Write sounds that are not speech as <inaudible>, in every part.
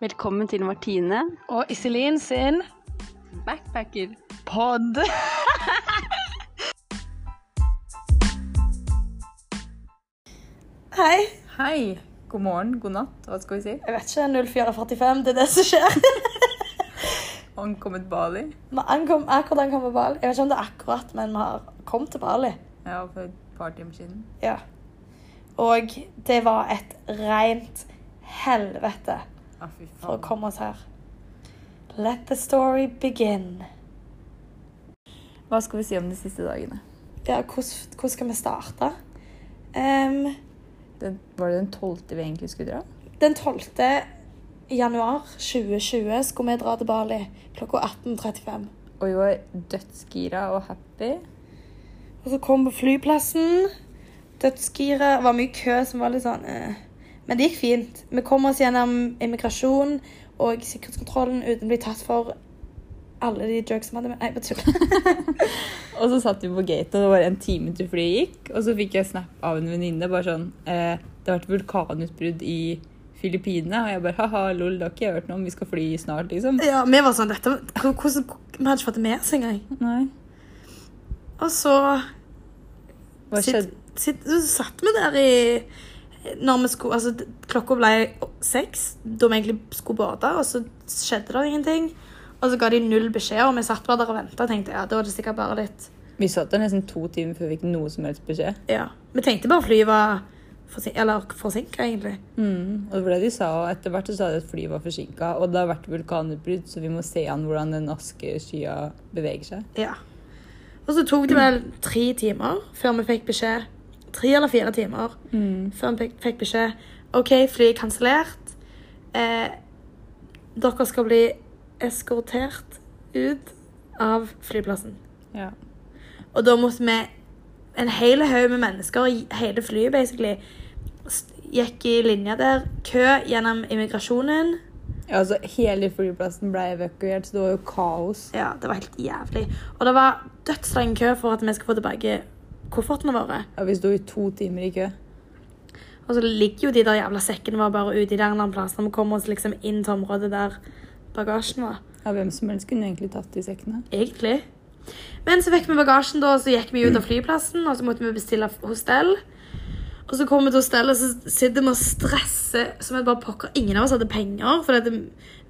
Velkommen til Martine, Og Iselin sin backpacker. pod. <laughs> Hei. Hei. God morgen, god natt, hva skal vi si? Jeg vet ikke, 0445, det er det som skjer. <laughs> Ankommet Bali. Vi ankom, akkurat ankommet på Bali. Jeg vet ikke om det er akkurat, men vi har kommet til Bali. Ja, for et par timer siden. Ja. Og det var et rent helvete for å komme oss her. Let the story begin. Hva skal vi si om de siste dagene? Ja, hvordan, hvordan skal vi starte? Um, Den, var det den tolvte vi egentlig skulle dra? den 12. januar 2020 skulle vi dra til Bali klokka 18.35. Og vi var dødsgira og happy. Og så kom vi på flyplassen. Dødsgira. Det var mye kø som var litt sånn eh. Men det gikk fint. Vi kom oss gjennom immigrasjon og sikkerhetskontrollen uten å bli tatt for alle de jokes vi hadde med. Nei, bare tull. <laughs> Og så satt vi på gate, og det var en time til flyet gikk. Og så fikk jeg snap av en venninne bare sånn eh, Det har vært vulkanutbrudd i Filippinene. Og jeg bare ha-ha, lol, det har ikke jeg hørt noe om. Vi skal fly snart, liksom. Ja, vi var sånn dette, hvordan, Vi hadde ikke fått det med oss engang. Nei. Og så Hva skjedde? sitt, så satt vi der i når vi skulle, altså, Klokka ble seks, da vi egentlig skulle bade, og så skjedde det ingenting. Og så ga de null beskjed, og vi satt bare der og venta tenkte ja, da var det sikkert bare litt Vi satt der nesten to timer før vi fikk noe som helst beskjed. Ja. Vi tenkte bare flyet var forsin eller forsinka, egentlig. Mm, og det var det de sa, og etter hvert så sa de at flyet var forsinka. Og det har vært vulkanutbrudd, så vi må se an hvordan den askeskya beveger seg. Ja. Og så tok det vel tre timer før vi fikk beskjed. Tre eller fire timer før vi fikk, beskjed. OK, flyet er kansellert. Eh, dere skal bli eskortert ut av flyplassen. Ja. Og da måtte vi En hel haug med mennesker, hele flyet basically, gikk i linje der. Kø gjennom immigrasjonen. ja, altså Hele flyplassen ble evakuert, så det var jo kaos. Ja, det var helt jævlig. Og det var dødslang kø for at vi skulle få tilbake koffertene våre. Ja, Vi sto i to timer i kø. Og så ligger jo de der jævla sekkene våre bare ute i der en annen plass når vi kommer oss liksom inn til området der bagasjen var. Ja, Hvem som helst kunne egentlig tatt de sekkene. Egentlig. Men så fikk vi bagasjen, da, og så gikk vi ut av flyplassen, og så måtte vi bestille hostell. Og så kom vi til hostellet, og så sitter vi og stresser som et bare pokker. Ingen av oss hadde penger, for det,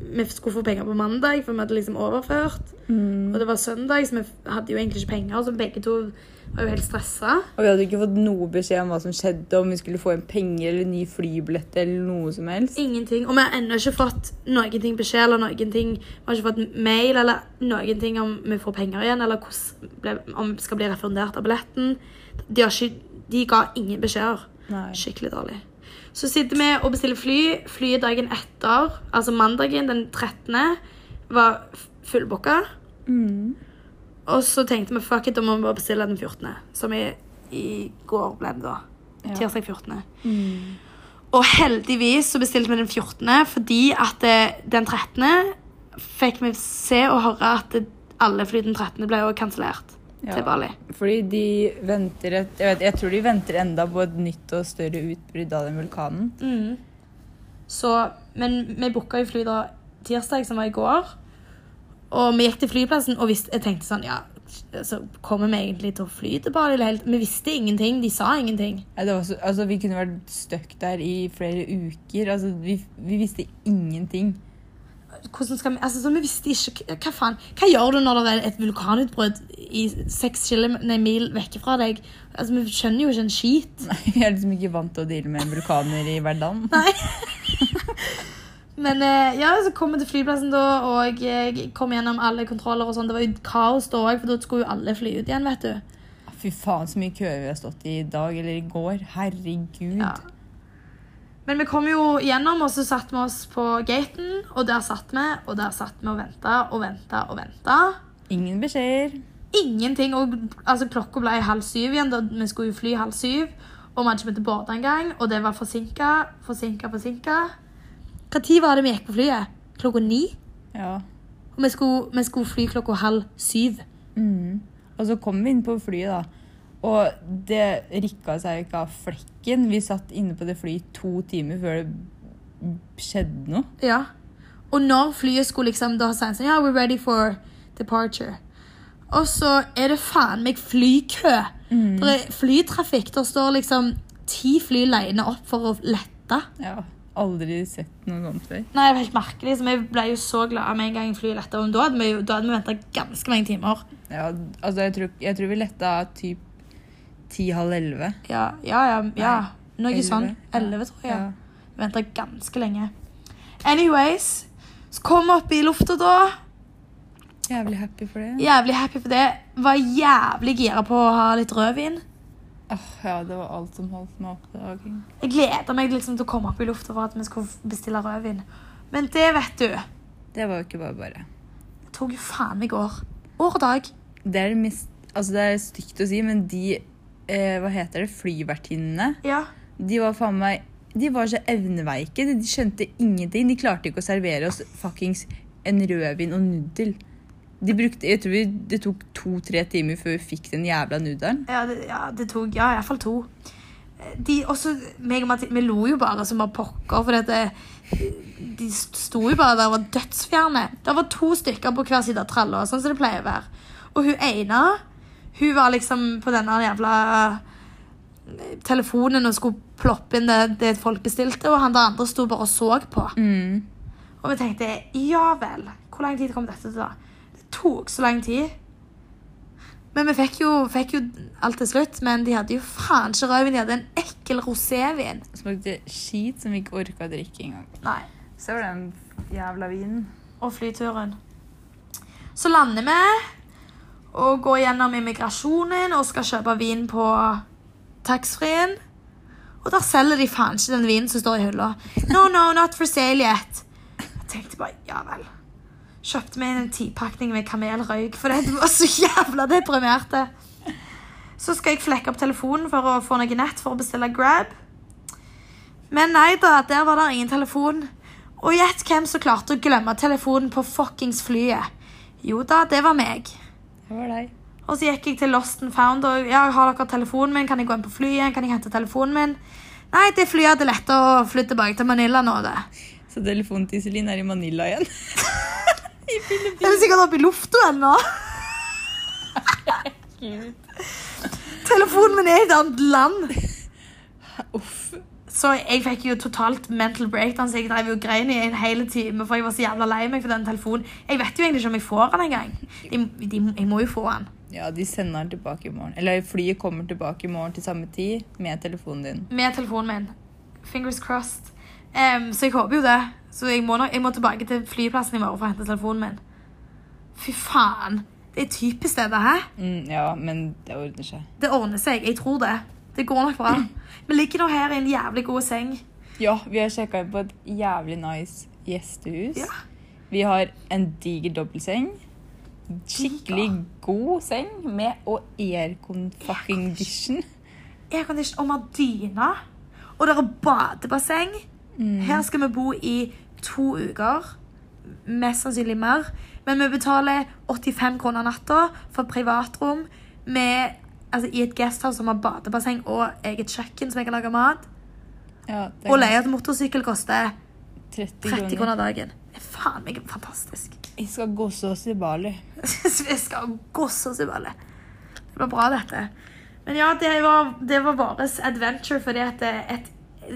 vi skulle få penger på mandag, for vi hadde liksom overført. Og det var søndag, så vi hadde jo egentlig ikke penger, så begge to var jo helt stressa. Og vi hadde ikke fått noe beskjed om hva som skjedde, om vi skulle få en penger eller ny flybillett eller noe som helst. Ingenting. Og vi har ennå ikke fått noen beskjed eller noen ting. Vi har ikke fått mail eller noen ting om vi får penger igjen, eller ble, om vi skal bli refundert av billetten. De, har ikke, de ga ingen beskjeder. Skikkelig dårlig. Så sitter vi og bestiller fly. Flyet dagen etter, altså mandagen den 13., var fullbooka. fullbooka. Og så tenkte vi fuck it, da må vi bare bestille den 14., som i, i går ble det da. Ja. Tirsdag 14. Og heldigvis så bestilte vi den 14., fordi at eh, den 13. fikk vi se og høre at alle fly den 13. ble jo kansellert Ja. til Bali. Fordi de venter et, jeg, vet, jeg tror de venter enda på et nytt og større utbrudd av den vulkanen. Så, men vi booka jo fly da tirsdag, som var i går. Og vi gikk til flyplassen og visste, jeg tenkte sånn Ja, så kommer vi egentlig til å fly til Bali? Eller helt? Vi visste ingenting. De sa ingenting. Ja, det var så, altså, vi kunne vært stuck der i flere uker. Altså, vi, vi visste ingenting. Hvordan skal vi, altså, så vi visste ikke Hva faen? Hva gjør du når det er et vulkanutbrudd i seks nei, mil vekk fra deg? Altså, Vi skjønner jo ikke en skit. Jeg er liksom ikke vant til å deale med vulkaner i hverdagen. <laughs> Men eh, ja, så kom vi til flyplassen da, og jeg kom gjennom alle kontroller og sånn. Det var jo kaos da òg, for da skulle jo alle fly ut igjen, vet du. Fy faen, så mye køer vi har stått i i dag eller i går. Herregud. Ja. Men vi kom jo gjennom, og så satte vi oss på gaten, og der satt vi, og der satt vi og venta og venta og venta. Ingen beskjeder. Ingenting. Og altså, klokka ble halv syv igjen, da vi skulle jo fly halv syv. Og vi hadde ikke begynt å bade engang, og det var forsinka, forsinka, forsinka. Når var det vi gikk på flyet? Klokka ni? Ja. Og vi skulle, vi skulle fly klokka halv syv. Mm. Og så kom vi inn på flyet, da. Og det rikka seg ikke av flekken. Vi satt inne på det flyet i to timer før det skjedde noe. Ja. Og når flyet skulle liksom da si sånn, ja, we're ready for departure. Og så er det faen meg flykø. Det er flytrafikk. Der står liksom ti fly line opp for å lette. Ja, aldri sett noe sånt før. Nei, det var helt merkelig. Så vi ble jo så glade med en gang flyet letta. Da hadde vi, da hadde vi venta ganske mange timer. Ja, altså jeg tror, jeg tror vi letta typ ti-halv elleve. Ja, ja, ja. ja. Noe Elleve, sånn. ja. Elleve, tror jeg. Ja. Vi venta ganske lenge. Anyways, så kom vi opp i lufta da. Jævlig happy for det. Jævlig happy for det. Var jævlig gira på å ha litt rødvin. Åh, ja, det var alt som holdt meg oppe. Jeg gleder meg liksom til å komme opp i lufta for at vi skulle bestille rødvin. Men det, vet du, Det var jo ikke bare bare. det tok jo faen meg år. År og dag. Det er, mest, altså det er stygt å si, men de eh, Hva heter det? Flyvertinnene. Ja. De var faen meg De var så evneveike. De skjønte ingenting. De klarte ikke å servere oss fuckings en rødvin og nudel. De brukte, jeg tror vi, Det tok to-tre timer før vi fikk den jævla nudelen. Ja, det, ja, det tok ja, iallfall to. De, også, meg og Mathilde, vi lo jo bare som bare pokker, for dette, de sto jo bare der og var dødsfjerne. Det var to stykker på hver side av tralla, sånn som det pleier å være. Og hun ene, hun var liksom på denne jævla eh, telefonen og skulle ploppe inn det, det folk bestilte, og han der andre sto bare og så på. Mm. Og vi tenkte, ja vel, hvor lang tid kom dette til da? Tok så lang tid. Men vi fikk jo, fikk jo alt til slutt, men de hadde jo faen ikke rødvin, de hadde en ekkel rosévin. Smakte skit som vi ikke orka å drikke engang. Nei, Så var den jævla vinen. og flyturen. Så lander vi og går gjennom immigrasjonen og skal kjøpe vin på taxfree-en. Og der selger de faen ikke den vinen som står i hylla. No, no, not for sale yet. Jeg tenkte bare, ja vel. Kjøpte meg en tipakning med kamelrøyk, for det var så jævla deprimerte. Så skal jeg flekke opp telefonen for å få noe nett for å bestille Grab. Men nei da, der var det ingen telefon. Og gjett hvem som klarte å glemme telefonen på fuckings flyet. Jo da, det var meg. Det var deg. Og så gikk jeg til Lost and Found og ja, har dere telefonen min? Kan jeg gå inn på flyet? Kan jeg hente telefonen min? Nei, det flyet hadde lett å flytte tilbake til Manila nå, det. Så telefonen til Iselin er i Manila igjen. <laughs> Den er sikkert oppe i lufta ennå. Telefonen min er i et annet land. Uff. Så jeg fikk jo totalt mental breakdown, så jeg drev jo grein i en hel time, for jeg var så jævla lei meg for den telefonen. Jeg vet jo egentlig ikke om jeg får den engang. De, de, jeg må jo få den. Ja, de sender den tilbake i morgen. Eller flyet kommer tilbake i morgen til samme tid med telefonen din. Med telefonen min. Fingers crossed. Um, så jeg håper jo det. Så jeg må, jeg må tilbake til flyplassen i morgen for å hente telefonen min. Fy faen. Det er typisk det, det her. Mm, ja, men det ordner seg. Det ordner seg. Jeg tror det. Det går nok bra. <clears throat> Vi ligger nå her i en jævlig god seng. Ja, vi har sjekka inn på et jævlig nice gjestehus. Ja. Vi har en diger dobbeltseng. Skikkelig god seng med og aircon-fucking-dition. Aircondition og Madina. Og det er badebasseng. Her skal vi bo i to uker. Mest sannsynlig mer. Men vi betaler 85 kroner natta for privatrom med, altså, i et guesthouse som har badebasseng og eget kjøkken som jeg kan lage mat. Ja, Og er leie til motorsykkel koster 30 30 kroner. dagen. Det er faen meg fantastisk. Vi skal gosse oss i Bali. <laughs> Vi skal gosse oss i Bali. Det var bra, dette. Men ja, det var, det var vår adventure fordi at det, et,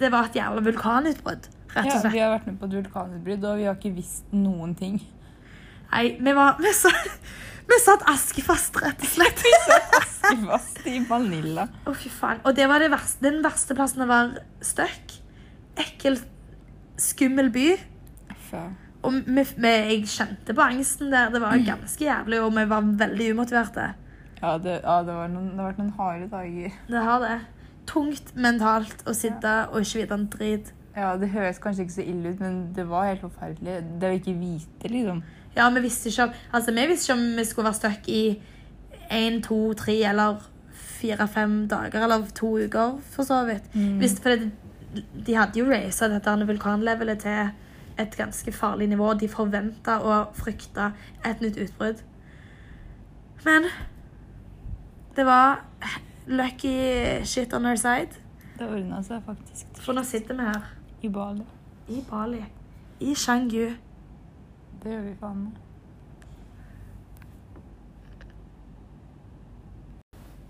det var et jævla vulkanutbrudd. Rett Ja, og slett. vi har vært med på et vulkanutbrudd, og vi har ikke visst noen ting. Nei, vi var Vi, så, vi satt askefast, rett og slett. vi satt askefast i Manila. Å, fy faen. Og det var det verste, den verste plassen å være stuck. Ekkel, skummel by. Ja. Og vi, vi, jeg kjente på angsten der. Det var ganske jævlig, og vi var veldig umotiverte. Ja, det, ja det, var noen, det har vært noen harde dager. Det har det. Tungt mentalt å sitte og ikke vite en drit. Ja, Det høres kanskje ikke så ille ut, men det var helt forferdelig. Det å ikke vite, liksom. Ja, vi visste ikke om Altså, vi visste ikke om vi skulle være stuck i én, to, tre eller fire-fem dager, eller to uker, for så vidt. Visste, for det, de hadde jo raisa dette vulkanlevelet til et ganske farlig nivå. De forventa og frykta et nytt utbrudd. Men det var lucky shit on our side. Det ordna seg faktisk For nå sitter vi her i Bali. i Bali, i Shangu. Det gjør vi faen meg.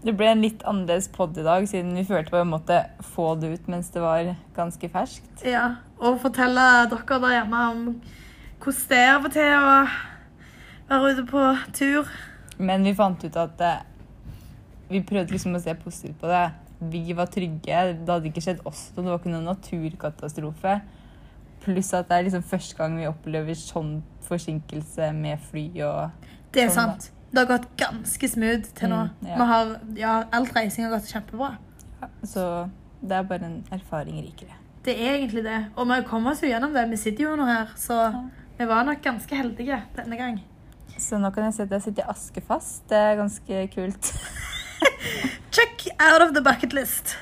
Det ble en litt annerledes pod i dag, siden vi følte på en måte få det ut mens det var ganske ferskt. Ja, og fortelle dere der hjemme om hvordan det er av og til å være ute på tur. Men vi fant ut at eh, vi prøvde liksom å se positivt på det. Vi var trygge. Det hadde ikke skjedd oss noe. Det var ikke noen naturkatastrofe. Pluss at det er liksom første gang vi opplever sånn forsinkelse med fly og Det er Sånn, sant. Det har gått ganske smooth til nå. Mm, ja. Vi har, ja, Alt reising har gått kjempebra. Så det er bare en erfaring rikere. Det er egentlig det. Og vi kommer oss jo gjennom det. Vi sitter jo nå her, så vi var nok ganske heldige denne gang. Så nå kan jeg si at jeg sitter i askefast. Det er ganske kult. <laughs> <laughs> Check out of the bucket list.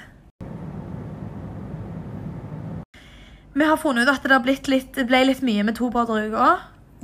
Vi har funnet ut at det, har litt, ble litt mye med to podder i uka.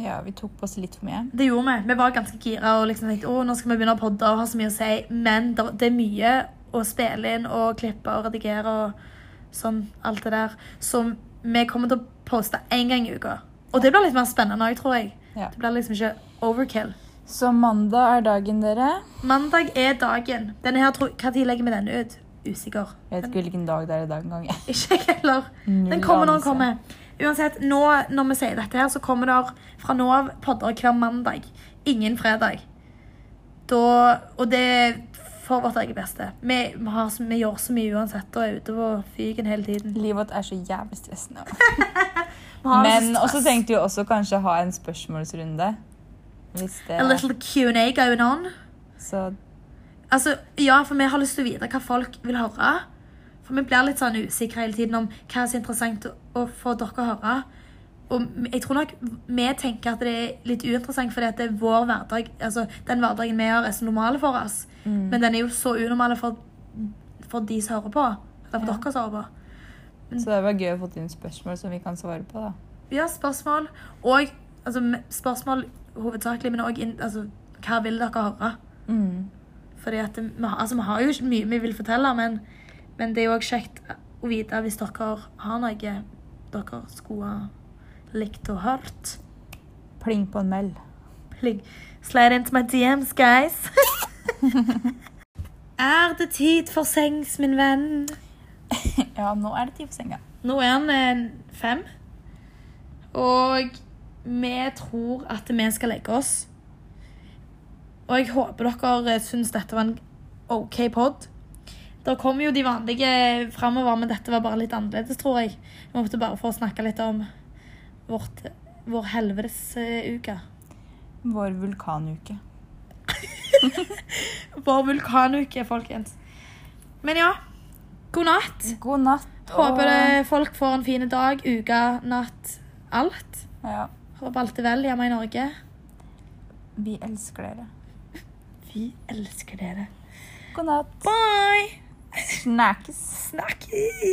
Ja, vi tok på oss litt for mye. Det gjorde vi. Vi var ganske gira og liksom tenkte å, nå skal vi begynne å podde og ha så mye å si. Men det, det er mye å spille inn og klippe og redigere og sånn, alt det der. Så vi kommer til å poste én gang i uka. Og det blir litt mer spennende òg, tror jeg. Ja. Det blir liksom ikke overkill. Så mandag er dagen, dere. Mandag er dagen. Denne her, Når legger vi denne ut? Usikker. Jeg vet ikke hvilken dag det er i dag engang. <laughs> Ikke jeg heller. Den kommer når den kommer. Uansett, nå når vi sier dette her, så kommer det fra nå av podder hver mandag. Ingen fredag. Da, og det er for vårt eget beste. Vi, vi, har, vi gjør så mye uansett og er ute på fyken hele tiden. Livet vårt er så jævlig stressende. <laughs> Men så også tenkte vi også kanskje ha en spørsmålsrunde. Det A little Q&A going on. Så Altså, ja, for vi har lyst til å vite hva folk vil høre. For vi blir litt sånn usikre hele tiden om hva som er interessant å, få dere å høre. Og jeg tror nok vi tenker at det er litt uinteressant fordi at det er vår hverdag, altså den hverdagen vi har er så normal for oss. Mm. Men den er jo så unormale for, for de som hører på. Eller for Ja. dere som hører på. Så det var gøy å få inn spørsmål som vi kan svare på. da. Ja, spørsmål, og altså, spørsmål hovedsakelig, men også altså, hva vil dere høre? Mm. Fordi at det, vi, altså, vi har jo ikke mye vi vil fortelle, men, men det er jo også kjekt å vite hvis dere har noe dere skulle ha likt og hørt. Pling på en mel Pling. Slide into my DMs, guys. <laughs> er det tid for sengs, min venn? <laughs> Ja, nå er det tid for senga. Nå er han eh, fem. Og vi tror at vi skal legge oss. Og jeg håper dere syns dette var en OK pod. Det kommer jo de vanlige framover, men dette var bare litt annerledes, tror jeg. Vi måtte bare få snakke litt om vårt, vår helvetesuke. Vår vulkanuke. <laughs> Vår vulkanuke, folkens. Men ja, god natt. God natt. Håper det, folk får en fin dag, uke, natt, alt. Ja, Alt er vel hjemme i Norge. vi elsker dere. <laughs> Vi elsker dere. God natt. Bye! Snakkes. Snakkes!